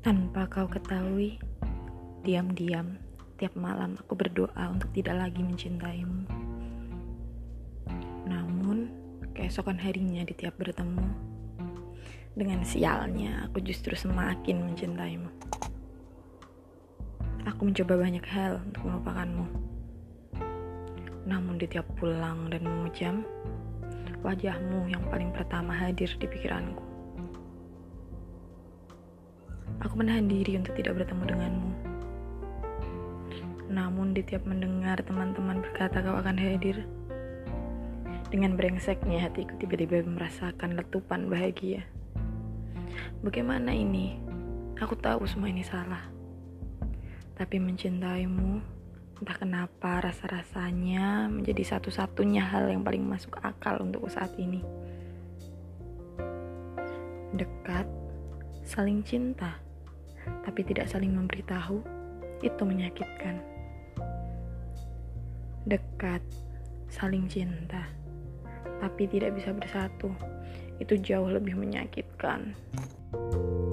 Tanpa kau ketahui, diam-diam tiap malam aku berdoa untuk tidak lagi mencintaimu. Namun, keesokan harinya di tiap bertemu, dengan sialnya aku justru semakin mencintaimu. Aku mencoba banyak hal untuk melupakanmu. Namun di tiap pulang dan memujam, wajahmu yang paling pertama hadir di pikiranku. Aku menahan diri untuk tidak bertemu denganmu. Namun di tiap mendengar teman-teman berkata kau akan hadir, dengan brengseknya hatiku tiba-tiba merasakan letupan bahagia. Bagaimana ini? Aku tahu semua ini salah. Tapi mencintaimu, entah kenapa rasa-rasanya menjadi satu-satunya hal yang paling masuk akal untuk saat ini. Dekat, saling cinta tapi tidak saling memberitahu, itu menyakitkan. Dekat, saling cinta, tapi tidak bisa bersatu, itu jauh lebih menyakitkan. thank